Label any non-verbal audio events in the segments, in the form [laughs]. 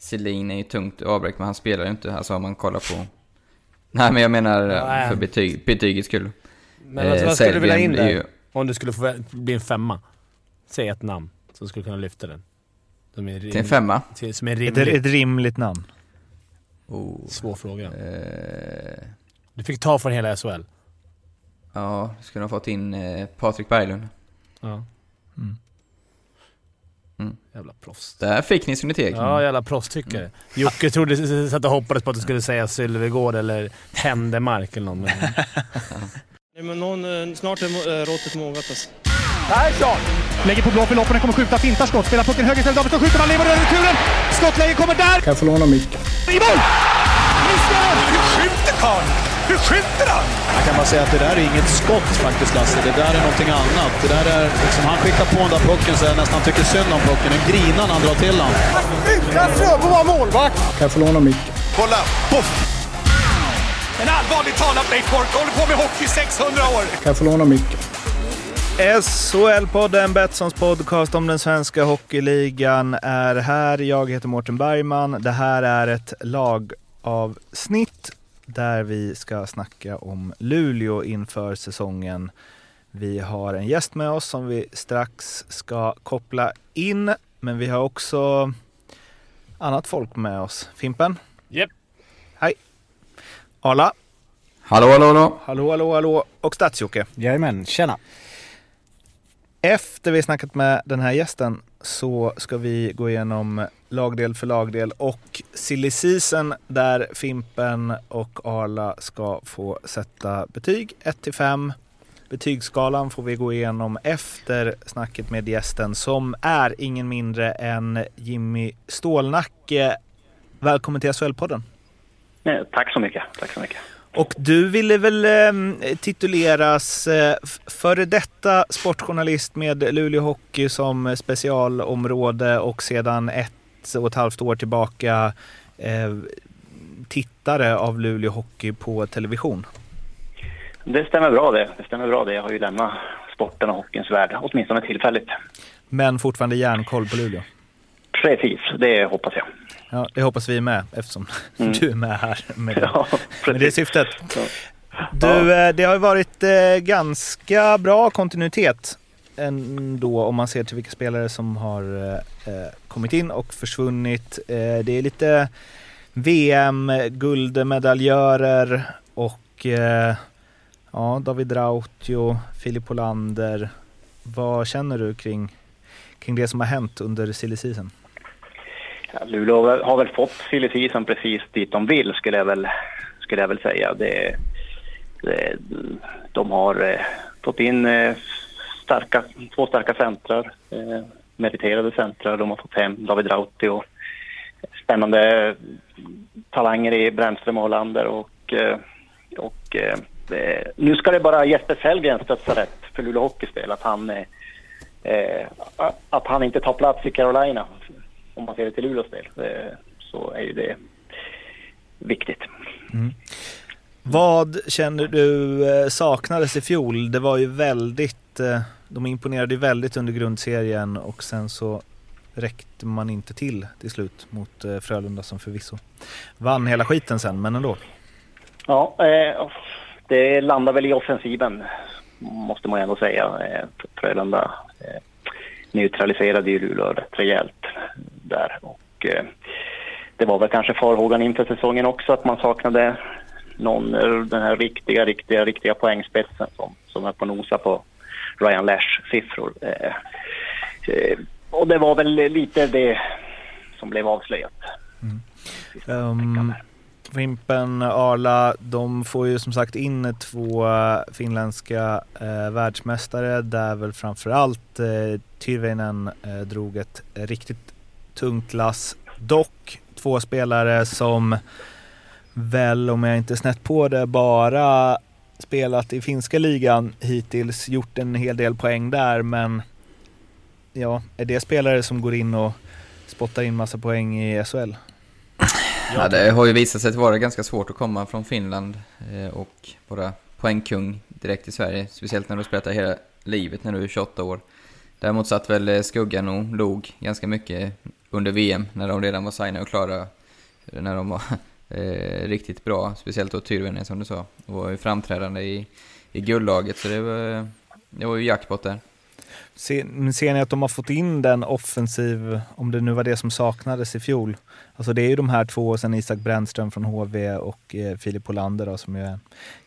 Selin är ju tungt avbräck, men han spelar ju inte, alltså om man kollar på... Nej men jag menar Nej. för betyg, betygets skull. Men vad, Eh, vad skulle du vilja in där? ju- Om du skulle få bli en femma. Säg ett namn som skulle kunna lyfta den. Som är, Till en femma? Till, som är Ett, rimligt. ett rimligt namn. Oh. Svår fråga. Eh, Du fick ta från hela SHL. ja, skulle ha fått in eh, Patrik Berglund. Ja. Mm. Mm. Jävla proffs. Där fick ni eget. Ja, jävla proffstyckare. Jocke trodde, satt och hoppades på att du skulle säga Sylvegård eller Händemark eller någon. [laughs] Nej, men någon, eh, snart är eh, råttet mogat alltså. Lägger på blå för loppen, den kommer skjuta, fintar skott, spelar pucken höger istället, Davidsson skjuter, man lever över returen! Skottläge kommer där! Kan jag få låna micken? I mål! Missar! Hur skjuter karln? Hur skjuter han? Jag kan bara säga att det där är inget skott faktiskt Lasse. Det där är någonting annat. Det där är liksom, han skickar på den där pucken så jag nästan tycker synd om pucken. Den grinar när han drar till den. Utan Fröbo var målvakt! Kan jag få låna micken? Kolla! Poff! En allvarligt talat Leif Boork håller på med hockey i 600 år! Kan jag få låna micken? SHL-podden, Betssons podcast om den svenska hockeyligan är här. Jag heter Mårten Bergman. Det här är ett lagavsnitt där vi ska snacka om Luleå inför säsongen. Vi har en gäst med oss som vi strax ska koppla in, men vi har också annat folk med oss. Fimpen? Japp. Hej. Arla? Hallå, hallå, hallå. Hallå, hallå, hallå. Och Stats-Jocke? Jajamän, tjena. Efter vi snackat med den här gästen så ska vi gå igenom lagdel för lagdel och silly season där Fimpen och Arla ska få sätta betyg 1 till 5. Betygsskalan får vi gå igenom efter snacket med gästen som är ingen mindre än Jimmy Stålnacke. Välkommen till SHL-podden. Eh, tack så mycket. Tack så mycket. Och du ville väl eh, tituleras eh, före detta sportjournalist med Luleå Hockey som specialområde och sedan ett och ett halvt år tillbaka eh, tittare av Luleå Hockey på television. Det stämmer bra det. Det stämmer bra det. Jag har ju lämnat sporten och hockeyns värld, åtminstone tillfälligt. Men fortfarande järnkoll på Luleå. Precis, det hoppas jag. Ja, det hoppas vi med eftersom [laughs] Mm. du är med här med [laughs] det, Ja, med det syftet. Ja. Du, eh, det har ju varit eh, ganska bra kontinuitet ändå om man ser till vilka spelare som har eh, kommit in och försvunnit. Det är lite VM-guldmedaljörer och ja, David Rautio, Filip Olander. Vad känner du kring, kring det som har hänt under silly season? Ja, Luleå har väl fått silly precis dit de vill, skulle jag väl, skulle jag väl säga. Det, det, de har eh, fått in eh, starka, två starka centrar, eh, meriterade centrar. De har fått hem David Rautio, spännande eh, talanger i Brännström och Hollander och, eh, och eh, eh, nu ska det bara Jesper Sellgren stötta rätt för Luleå Hockeys del, att han, eh, eh, att han inte tar plats i Carolina om man ser det till Luleås del, eh, så är ju det viktigt. Vad känner du eh, saknades i fjol? Det var ju väldigt, eh, de imponerade ju väldigt under grundserien och sen så räckte man inte till till slut mot Frölunda som förvisso vann hela skiten sen, men ändå. Ja, det landar väl i offensiven, måste man ändå säga. Frölunda neutraliserade ju Luleå rätt rejält där. Och, eh, det var väl kanske farhågan inför säsongen också att man saknade någon, eh, den här riktiga, riktiga, riktiga poängspetsen som, som är på nosa på Ryan Lash siffror. Eh, eh, och det var väl lite det som blev avslöjat. Um, Fimpen, Arla, de får ju som sagt in två eh, finländska eh, världsmästare där väl framförallt eh, Tyrväinen eh, drog ett riktigt tungt lass. Dock två spelare som väl, om jag inte är snett på det, bara spelat i finska ligan hittills, gjort en hel del poäng där men ja, är det spelare som går in och spottar in massa poäng i SHL? Ja, det har ju visat sig vara ganska svårt att komma från Finland eh, och vara poängkung direkt i Sverige. Speciellt när du spelat där hela livet när du är 28 år. Däremot satt väl eh, skuggan och log ganska mycket under VM när de redan var signade och klara. När de var [laughs] eh, riktigt bra, speciellt då Tyrväinen som du sa. Och var ju framträdande i, i guldlaget så det var, det var ju jackpot där. Ser, ser ni att de har fått in den offensiv, om det nu var det som saknades i fjol? Alltså det är ju de här två, sen Isak Brännström från HV och eh, Filip Olander då, som är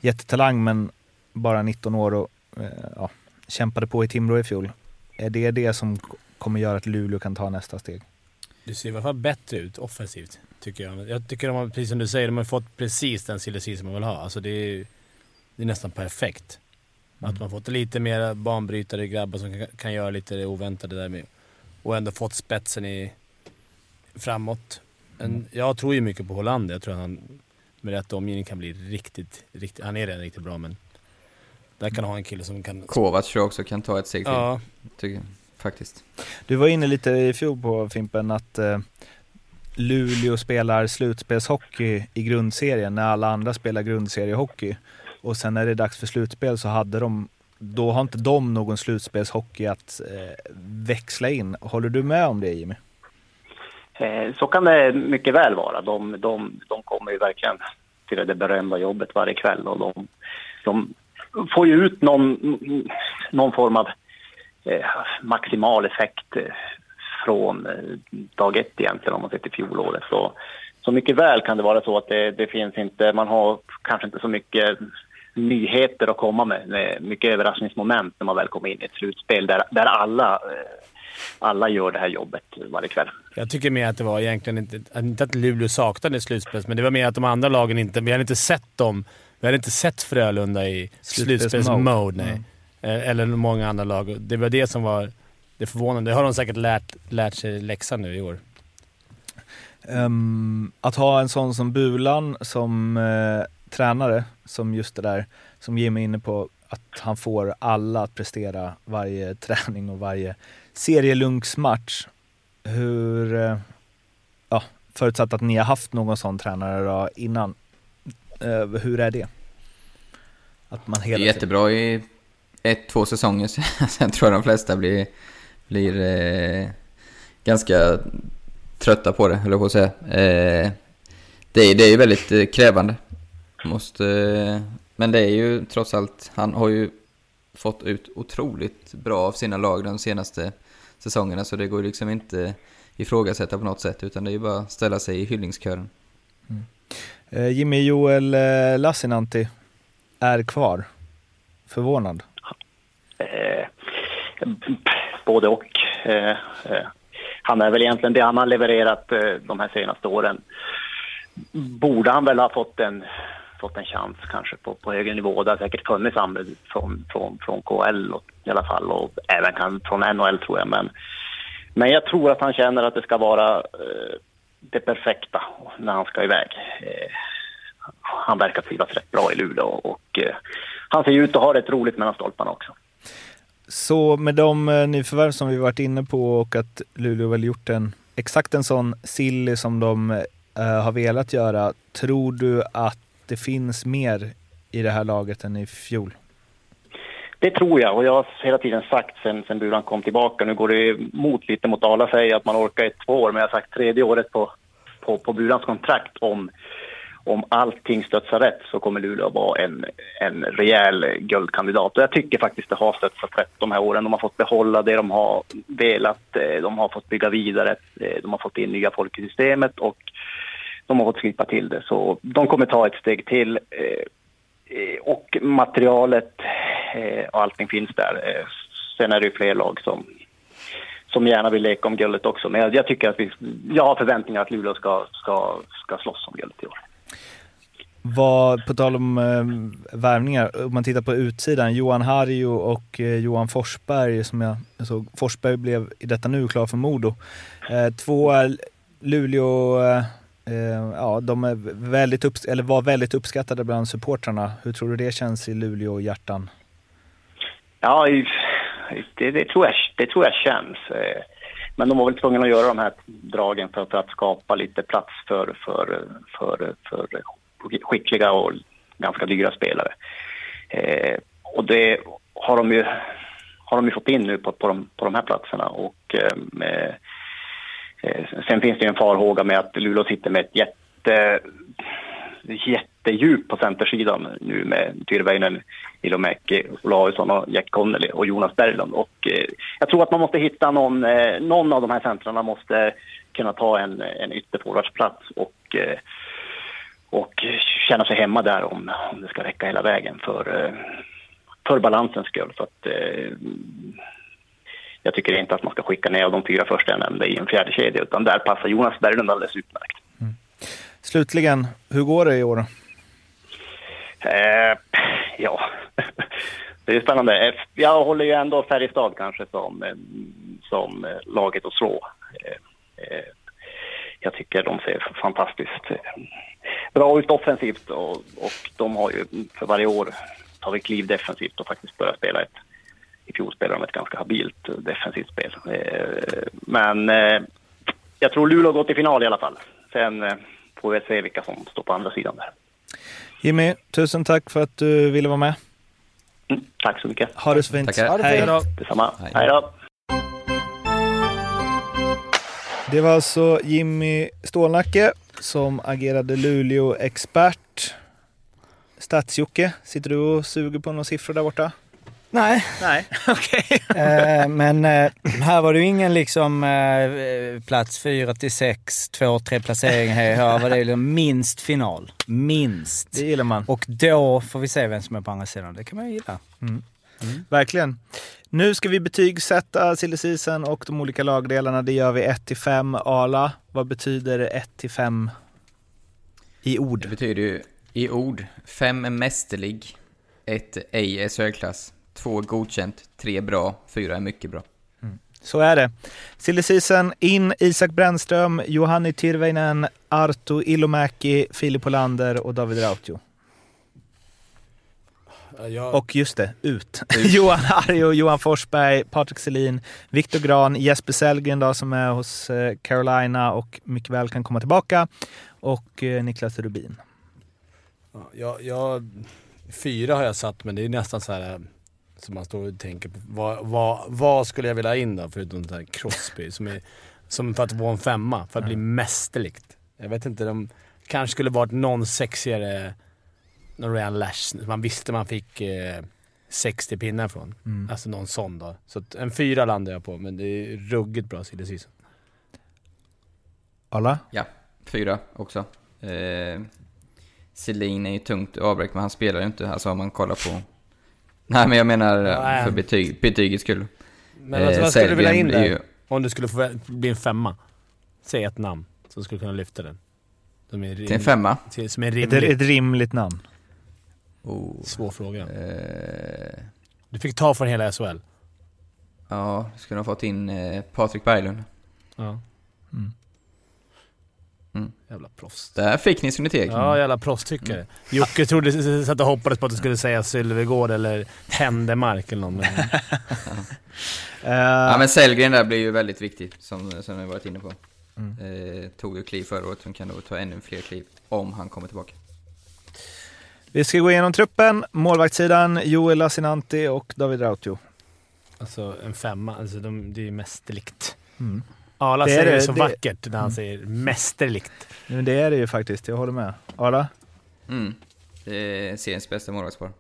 jättetalang men bara 19 år och eh, ja, kämpade på i Timrå i fjol. Är det det som kommer göra att Luleå kan ta nästa steg? Det ser i alla fall bättre ut offensivt, tycker jag. Jag tycker de har, precis som du säger, de har fått precis den silly man vill ha. Alltså det är, det är nästan perfekt. Mm. Att man fått lite mer banbrytare grabbar som kan, kan göra lite det oväntade där med. Och ändå fått spetsen i framåt. En, mm. Jag tror ju mycket på Hollander. Jag tror att han med rätt omgivning kan bli riktigt, riktigt... Han är redan riktigt bra men... Där kan ha en kille som kan... Kovacs tror jag också kan ta ett steg till. Ja. Tycker faktiskt. Du var inne lite i fjol på Fimpen att eh, Luleå spelar slutspelshockey i grundserien när alla andra spelar grundseriehockey. Och sen när det är dags för slutspel så hade de, då har inte de någon slutspelshockey att eh, växla in. Håller du med om det Jimmy? Eh, så kan det mycket väl vara. De, de, de kommer ju verkligen till det berömda jobbet varje kväll och de, de får ju ut någon, någon form av eh, maximal effekt eh, från eh, dag ett egentligen om man ser till fjolåret. Så, så mycket väl kan det vara så att det, det finns inte, man har kanske inte så mycket nyheter att komma med, med mycket överraskningsmoment när man väl kommer in i ett slutspel där, där alla, eh, alla gör det här jobbet varje kväll. Jag tycker mer att det var egentligen inte, inte att Luleå saknade slutspel, men det var mer att de andra lagen inte... Vi hade inte sett dem. Vi hade inte sett Frölunda i slutspelsmode. Nej. Mm. Eh, eller många andra lag. Det var det som var det förvånande. Det har de säkert lärt, lärt sig läxan nu i år. Um, att ha en sån som Bulan som uh, tränare, som just det där som Jimmy är inne på, att han får alla att prestera varje träning och varje serielunksmatch. Hur, uh, ja, förutsatt att ni har haft någon sån tränare då innan, uh, hur är det? Att man hela det är jättebra i ett, två säsonger, [laughs] sen tror jag de flesta blir, blir eh, ganska trötta på det, höll jag på att säga. Eh, det, är, det är ju väldigt eh, krävande. Måste, men det är ju trots allt, han har ju fått ut otroligt bra av sina lag de senaste säsongerna, så det går liksom inte ifrågasätta på något sätt, utan det är ju bara att ställa sig i hyllningskören. Mm. Eh, Jimmy Joel eh, Lassinantti är kvar. Förvånad? Eh, både och. Eh, eh, han är väl egentligen det han har levererat de här senaste åren. Borde han väl ha fått en, fått en chans kanske på, på högre nivå. Det har säkert funnits anbud från, från, från KL och, i alla fall och även kan, från NHL tror jag. Men, men jag tror att han känner att det ska vara eh, det perfekta när han ska iväg. Eh, han verkar trivas rätt bra i Luleå och eh, han ser ut att ha rätt roligt mellan stolparna också. Så med de eh, nyförvärv som vi varit inne på och att Luleå väl gjort en exakt en sån silly som de uh, har velat göra. Tror du att det finns mer i det här laget än i fjol? Det tror jag och jag har hela tiden sagt sen, sen Buran kom tillbaka. Nu går det emot lite mot alla säger att man orkar ett två år men jag har sagt tredje året på, på, på Burans kontrakt om om allting stötsar rätt så kommer Luleå att vara en, en rejäl guldkandidat. Och jag tycker faktiskt det har stötsat rätt de här åren. De har fått behålla det de har velat, eh, de har fått bygga vidare, eh, de har fått in nya folk i systemet och de har fått klippa till det. Så de kommer ta ett steg till. Eh, eh och materialet eh, och allting finns där. Eh, sen är det ju fler lag som, som gärna vill leka om guldet också. Men jag, jag tycker att vi, jag har förväntningar att Luleå ska, ska, ska slåss om guldet i år. Vad, på tal om eh, värvningar, om man tittar på utsidan, Johan Harjo och eh, Johan Forsberg, som jag såg, Forsberg blev i detta nu klar för Modo. Eh, två Luleå, eh, Eh, ja de är väldigt upp, eller var väldigt uppskattade bland supportrarna. Hur tror du det känns i Luleå hjärtan? Ja, det, det, tror jag, det tror jag känns. Eh, men de var väl tvungna att göra de här dragen för, för att skapa lite plats för, för, för, för skickliga och ganska dyra spelare. Eh, och det har de ju, har de ju fått in nu på, på, de, på de här platserna och eh, med, Eh, Eh, sen finns det en farhåga med att Luleå sitter med ett jätte, jättedjup på centersidan nu med Tyrväinen, Ilomäki, Olausson och Jack Connelly och Jonas Berglund. Och, eh, jag tror att man måste hitta någon, eh, någon av de här centrarna måste kunna ta en, en ytterforwardsplats och, eh, och känna sig hemma där om, om det ska räcka hela vägen för, eh, för balansens skull. Så att, eh, jag tycker inte att man ska skicka ner de fyra första jag nämnde i en fjärde kedja utan där passar Jonas Berglund alldeles utmärkt. Mm. Slutligen, hur går det i år? Eh, ja, [laughs] det är spännande. Jag håller ju ändå Färjestad kanske som, som laget att slå. Eh, jag tycker de ser fantastiskt bra ut offensivt och, och de har ju för varje år tagit kliv defensivt och faktiskt börjat spela ett i fjol spelade de ett ganska habilt defensivt spel. Eh, men eh, jag tror Luleå går till final i alla fall. Sen eh, får vi se vilka som står på andra sidan där. Jimmy, tusen tack för att du ville vara med. Mm, tack så mycket. Ha det så fint. Tackar. Ha det. Hej. Detsamma. Hej. Hej då. Det var alltså Jimmy Stålnacke som agerade Luleå-expert. Stats-Jocke, sitter du och suger på några siffror där borta? Nej. Nej, [laughs] okej. Okay. eh, men eh, här var det ju ingen liksom eh, plats 4 till 6, 2, 3 placeringar här. Här var det liksom minst final. Minst. Det gillar man. Och då får vi se vem som är på andra sidan. Det kan man ju gilla. Mm. Mm. Verkligen. Nu ska vi betygsätta silly season och de olika lagdelarna. Det gör vi 1 till 5. Ala, vad betyder 1 till 5 i ord? Det betyder ju i ord 5 är mästerlig, 1 ej är särklass, 2 är godkänt, 3 bra, 4 är mycket bra. Mm. Så är det. Silly season in Isak Brännström, Johanni Tyrväinen, Arto Ilomäki, Filip Olander och David Rautio. Jag... Och just det, ut. [laughs] Johan Arjo, Johan Forsberg, Patrik Selin, Viktor Gran, Jesper Sellgren då, som är hos eh, Carolina och mycket väl kan komma tillbaka. Och eh, Niklas Rubin. Ja, jag, jag, fyra har jag satt, men det är nästan så här som man står och tänker på. Vad, vad, vad skulle jag vilja ha in då, förutom den här Crosby, som, är, som för att vara en femma, för att bli mästerligt. Jag vet inte, de kanske skulle varit någon sexigare någon Ryan Lash. Man visste man fick eh, 60 pinnar från. Mm. Alltså någon sån då. Så en fyra landar jag på, men det är ruggigt bra silly season. Alla? Ja, fyra också. Eh, Selin är ju tungt avbräck, men han spelar ju inte. Alltså om man kollar på... Nej, men jag menar Nej. för betyg, betygets skull. Men alltså, vad skulle du vilja in där? Ju... Om du skulle få bli en femma? Säg ett namn som skulle kunna lyfta den. Som är rim... Till en femma? Till, som är rimligt. Ett, ett rimligt namn. Oh. Svår fråga. Eh... Du fick ta från hela SHL. Ja, skulle ha fått in eh, Patrik Berglund. Ja. Mm. Mm. Jävla proffs. Där fick ni som steg. Ja, jävla proffstyckare. Mm. Jocke trodde, satt och hoppades på att du skulle säga Sylvegård eller Händemark eller någon. Uh... [laughs] [laughs] ja, men Sellgren där blir ju väldigt viktig, som, som vi varit inne på. Mm. Eh, tog ju kliv förra året, som kan då ta ännu fler kliv om han kommer tillbaka. Vi ska gå igenom truppen. Målvaktssidan, Joel Lassinantti och David Rautio. Alltså en femma, alltså de, det är ju mästerligt. Mm. Arla säger det, så det, vackert när han mm. säger mästerligt. Men det är det ju faktiskt, jag håller med. Arla? Mm. Det är seriens bästa målvaktspar.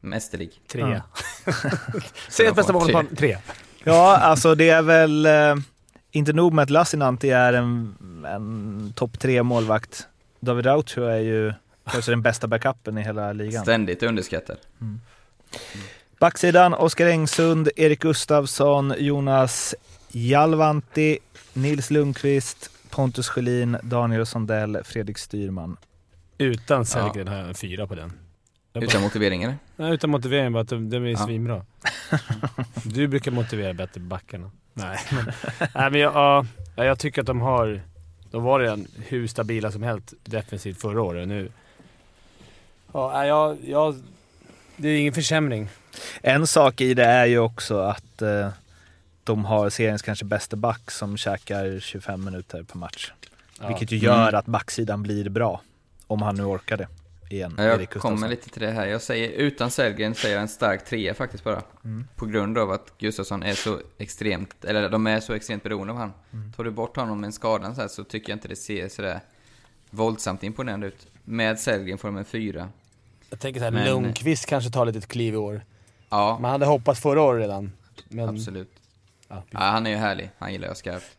Mästerlig. Trea. Ja. [laughs] [laughs] seriens bästa målvaktspar, tre. Ja, alltså det är väl... Eh, inte nog med att Lassinantti är en, en topp tre målvakt. David Rautio är ju Kanske den bästa backupen i hela ligan. Ständigt underskattad. Mm. Backsidan, Oskar Engsund, Erik Gustafsson, Jonas Jalvanti, Nils Lundqvist, Pontus Sjölin, Daniel Sondell, Fredrik Styrman. Utan Sellgren ja. har jag en fyra på den. utan motivering eller? Nej, utan motivering, bara att de, de är ja. svinbra. [laughs] du brukar motivera bättre backarna. Nej, [laughs] men, nej, men jag, ja, jag tycker att de har... De var redan hur stabila som helst defensivt förra året. Nu, Ja, jag, jag, det är ingen försämring. En sak i det är ju också att eh, de har seriens kanske bästa back som käkar 25 minuter per match. Ja. Vilket ju gör mm. att backsidan blir bra. Om han nu orkar det. igen. Ja, jag kommer lite till det här. Jag säger utan Sellgren säger jag en stark trea faktiskt bara. Mm. På grund av att Gustafsson är så extremt, eller de är så extremt beroende av han. Mm. Tar du bort honom med en skada så, här, så tycker jag inte det ser sådär våldsamt imponerande ut. Med Sellgren får de en fyra. Jag tänker såhär, Men... Lundqvist kanske tar lite kliv i år. Ja. Man hade hoppats förra året redan. Men... Absolut. Ja, han är ju härlig. Han gillar jag skarpt.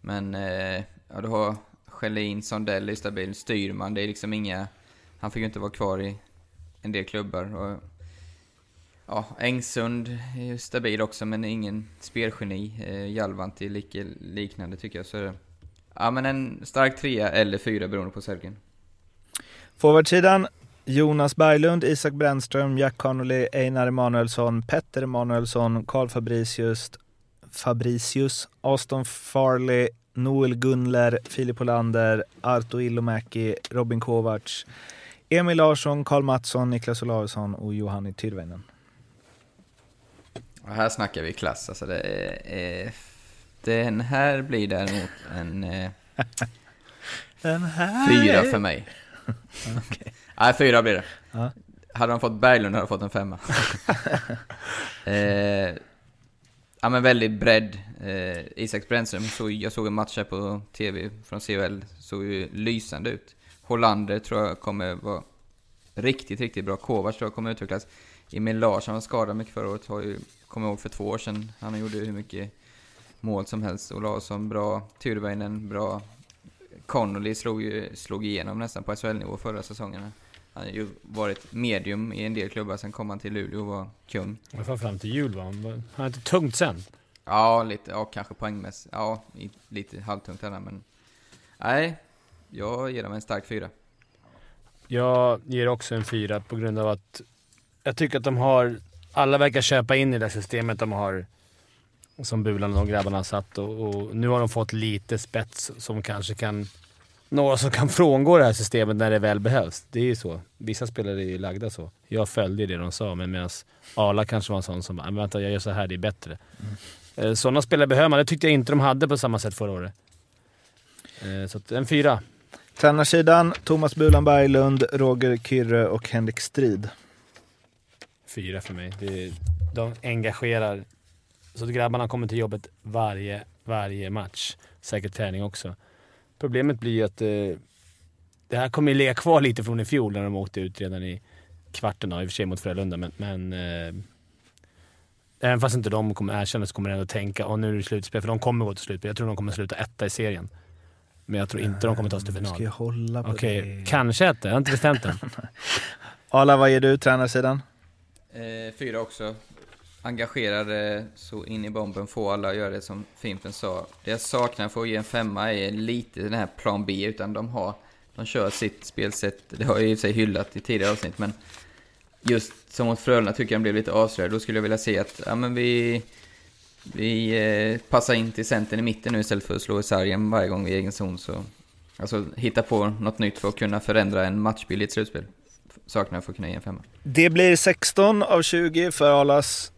Men, eh, ja du har Schelin, Sondell är stabil, Styrman, det är liksom inga... Han fick ju inte vara kvar i en del klubbar. Och, ja, Engsund är ju stabil också, men ingen spelgeni. Eh, Jalvanti är lika, liknande tycker jag. Så, ja, men en stark trea eller fyra beroende på Sellgren. Forwardsidan, Jonas Berglund, Isak Brännström, Jack Connolly, Einar Emanuelsson, Petter Emanuelsson, Karl Fabricius, Fabricius, Aston Farley, Noel Gunler, Filip Olander, Arto Ilomäki, Robin Kovacs, Emil Larsson, Karl Mattsson, Niklas Olausson och Johanni Tyrväinen. här snackar vi klass. Alltså det är, den här blir däremot en eh, [laughs] den här fyra för mig. [laughs] okay. Nej, fyra blir det. Ja. Hade de fått Berglund hade de fått en femma. [laughs] eh, ja men väldigt bredd. Eh, Isak Brännström, så jag såg en match här på TV från CHL, såg ju lysande ut. Hollander tror jag kommer vara riktigt, riktigt bra. Kovacs tror jag kommer utvecklas. Emil Larsson var skadad mycket förra året, har ju, kommer ihåg för två år sedan. Han gjorde hur mycket mål som helst. Olausson bra, Tyrväinen bra. Connolly slog ju slog igenom nästan på SHL-nivå förra säsongen. Han har ju varit medium i en del klubbar, sen kom han till Luleå och var kung. Och fram till jul var han. Han inte tungt sen? Ja, lite, ja kanske poängmässigt. Ja, lite halvtungt där men... Nej, jag ger dem en stark fyra. Jag ger också en fyra på grund av att jag tycker att de har... Alla verkar köpa in i det systemet de har som Bulan och grabbarna har satt och, och, nu har de fått lite spets som kanske kan några som kan frångå det här systemet när det väl behövs. Det är ju så. Vissa spelare är ju lagda så. Jag följde det de sa, men medan Arla kanske var en sån som bara “vänta, jag gör så här, det är bättre”. Mm. Sådana spelare behöver man. Det tyckte jag inte de hade på samma sätt förra året. Eh, så en fyra. Tränarsidan, Thomas Bulan Berglund, Roger Kyrre och Henrik Strid. Fyra för mig. Det, de engagerar. Så grabbarna kommer till jobbet varje, varje match. Säkert träning också. Problemet blir ju att eh, det här kommer ju ligga kvar lite från i fjol när de åkte ut redan i kvarten, i och för sig mot Frölunda, men, men eh, även fast inte de kommer erkänna så kommer de ändå tänka att nu är det slutspel, för de kommer gå till slutspel. Jag tror de kommer sluta etta i serien. Men jag tror inte de kommer ta sig till final. Ska jag hålla på Okej, det? kanske etta. Jag har inte bestämt än. [laughs] Arla, vad ger du tränarsidan? Eh, fyra också engagerade så in i bomben, få alla att göra det som Fimpen sa. Det jag saknar för att ge en femma är lite den här plan B, utan de har, de kör sitt spelsätt, det har jag i och för sig hyllat i tidigare avsnitt, men just som mot Frölunda tycker jag de blev lite avslöjade. Då skulle jag vilja se att, ja men vi, vi eh, passar in till centern i mitten nu istället för att slå i sargen varje gång vi är i egen zon. Så, alltså hitta på något nytt för att kunna förändra en matchbild i ett slutspel. Saknar jag för att kunna ge en femma. Det blir 16 av 20 för Alas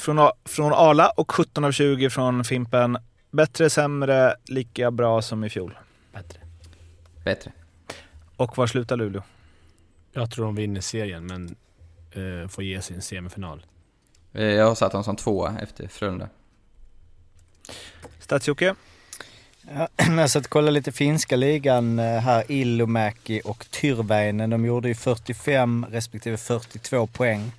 från, från Arla och 17 av 20 från Fimpen. Bättre, sämre, lika bra som i fjol? Bättre. Bättre. Och var slutar Luleå? Jag tror de vinner serien, men eh, får ge sin semifinal. Eh, jag har satt dem som tvåa efter Frölunda. Stats-Jocke? Ja, [clears throat] jag satt och kollade lite finska ligan eh, här. Illumäki och Tyrväinen. De gjorde ju 45 respektive 42 poäng.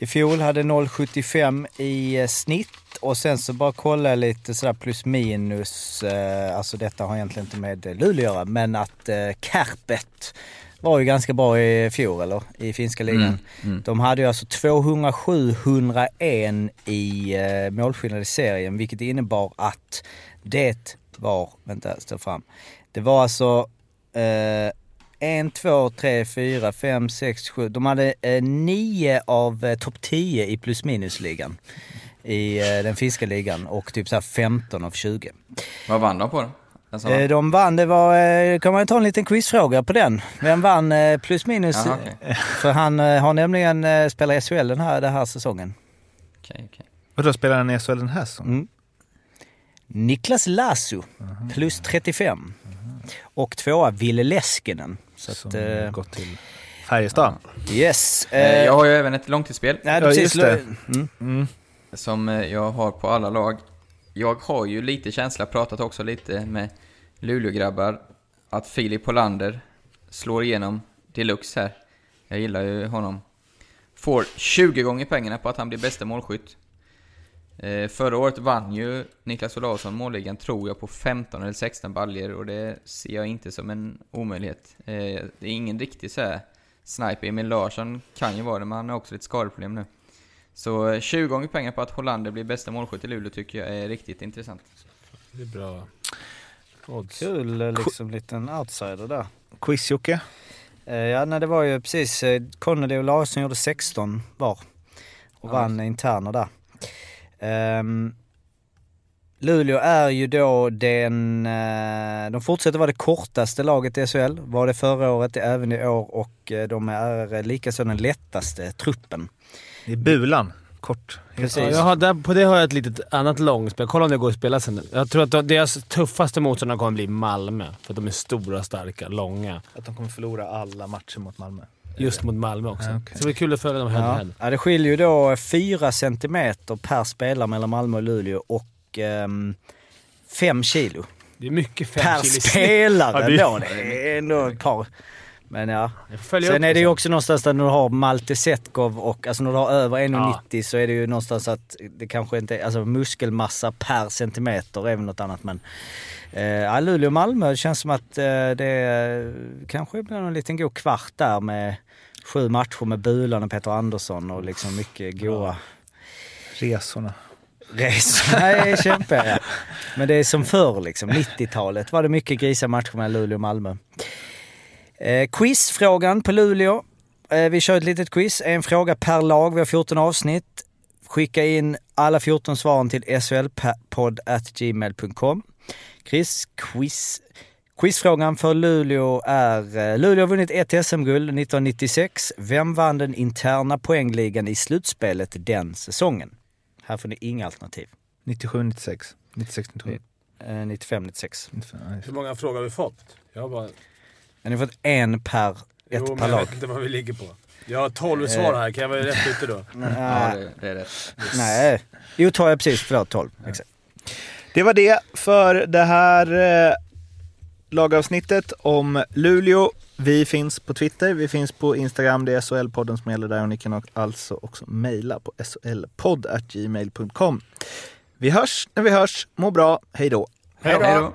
I fjol hade 0,75 i eh, snitt och sen så bara kolla lite sådär plus minus. Eh, alltså detta har egentligen inte med Luleå att göra, men att eh, Kärpet var ju ganska bra i fjol, eller? I finska ligan. Mm, mm. De hade ju alltså 207-101 i målskillnad i serien, vilket innebar att det var, vänta, stå fram. Det var alltså eh, en, två, tre, fyra, fem, sex, sju. De hade eh, nio av eh, topp tio i plus minus-ligan. I eh, den finska ligan och typ såhär 15 av 20. Vad vann de på då? Alltså, de vann, det var, eh, kan man ta en liten quizfråga på den. Vem vann eh, plus minus? Aha, okay. För han har nämligen spelat i SHL den här, den här säsongen. Okej, okej. Och då spelar han i SHL den här säsongen? Mm. Niklas Lasu, plus 35. Och tvåa Ville Leskinen Så som att, eh, gått till Färjestad. Yes. Eh, jag har ju även ett långtidsspel. Nej, ja, just det. Mm. Mm. Som jag har på alla lag. Jag har ju lite känsla, pratat också lite med Luleå-grabbar, att Filip Hollander slår igenom deluxe här. Jag gillar ju honom. Får 20 gånger pengarna på att han blir bästa målskytt. Eh, förra året vann ju Niklas Olausson målligan, tror jag, på 15 eller 16 baljer och det ser jag inte som en omöjlighet. Eh, det är ingen riktig så här sniper. Emil Larsson kan ju vara det, men han har också lite skadeproblem nu. Så 20 eh, gånger pengar på att Hollander blir bästa målskytt i Luleå tycker jag är riktigt intressant. Det är bra odds. Kul, liksom liten outsider där. Quiz-Jocke? Eh, ja, nej, det var ju precis, Connolly och Larsson gjorde 16 var och ja. vann interna där. Um, Luleå är ju då den, de fortsätter vara det kortaste laget i SHL, var det förra året, även i år och de är likaså den lättaste truppen. Det är Bulan. Kort. Precis. Ja, jag har, där, på det har jag ett litet annat långspel. Kolla om det går att spela sen. Jag tror att deras tuffaste motståndare kommer bli Malmö. För att de är stora, starka, långa. Att de kommer förlora alla matcher mot Malmö? Just mot Malmö också. Ja, okay. Så det blir kul att följa dem head ja. ja, det skiljer ju då 4 centimeter per spelare mellan Malmö och Luleå och 5 um, kilo. Det är mycket 5 per kilo. Per spelare ja, då. Det är ändå ett par men ja. Sen är det ju också någonstans där när du har Malte Setkov och alltså när du har över 1,90 ja. så är det ju någonstans att det kanske inte är, alltså muskelmassa per centimeter är väl något annat men. Eh, ja, Luleå-Malmö, det känns som att eh, det kanske blir en liten god kvart där med sju matcher med Bulan och Peter Andersson och liksom mycket goa... Resorna. Resorna är kämpiga ja. Men det är som förr liksom, 90-talet var det mycket grisa matcher med Luleå och Malmö. Eh, quizfrågan på Luleå. Eh, vi kör ett litet quiz. En fråga per lag. Vi har 14 avsnitt. Skicka in alla 14 svaren till slpodd.gmail.com. Chris, quiz. Quizfrågan för Luleå är, eh, Luleå har vunnit ett SM-guld 1996. Vem vann den interna poängligan i slutspelet den säsongen? Här får ni inga alternativ. 97, 96. 96, 97. 95, 96. Hur många frågor har vi fått? Jag har bara... Ni har fått en per, ett jo, per lag. Jag vet inte vad vi ligger på. Jag har 12 eh. svar här, kan jag vara rätt ute då? [laughs] ja, det, det är rätt. Nej. Jo, tar jag precis. Förlåt, 12. Ja. Exakt. Det var det för det här eh, lagavsnittet om Luleå. Vi finns på Twitter, vi finns på Instagram, det är SHL-podden som gäller där och ni kan alltså också mejla på shlpodd.gmail.com. Vi hörs när vi hörs. Må bra. Hej då. Hej då.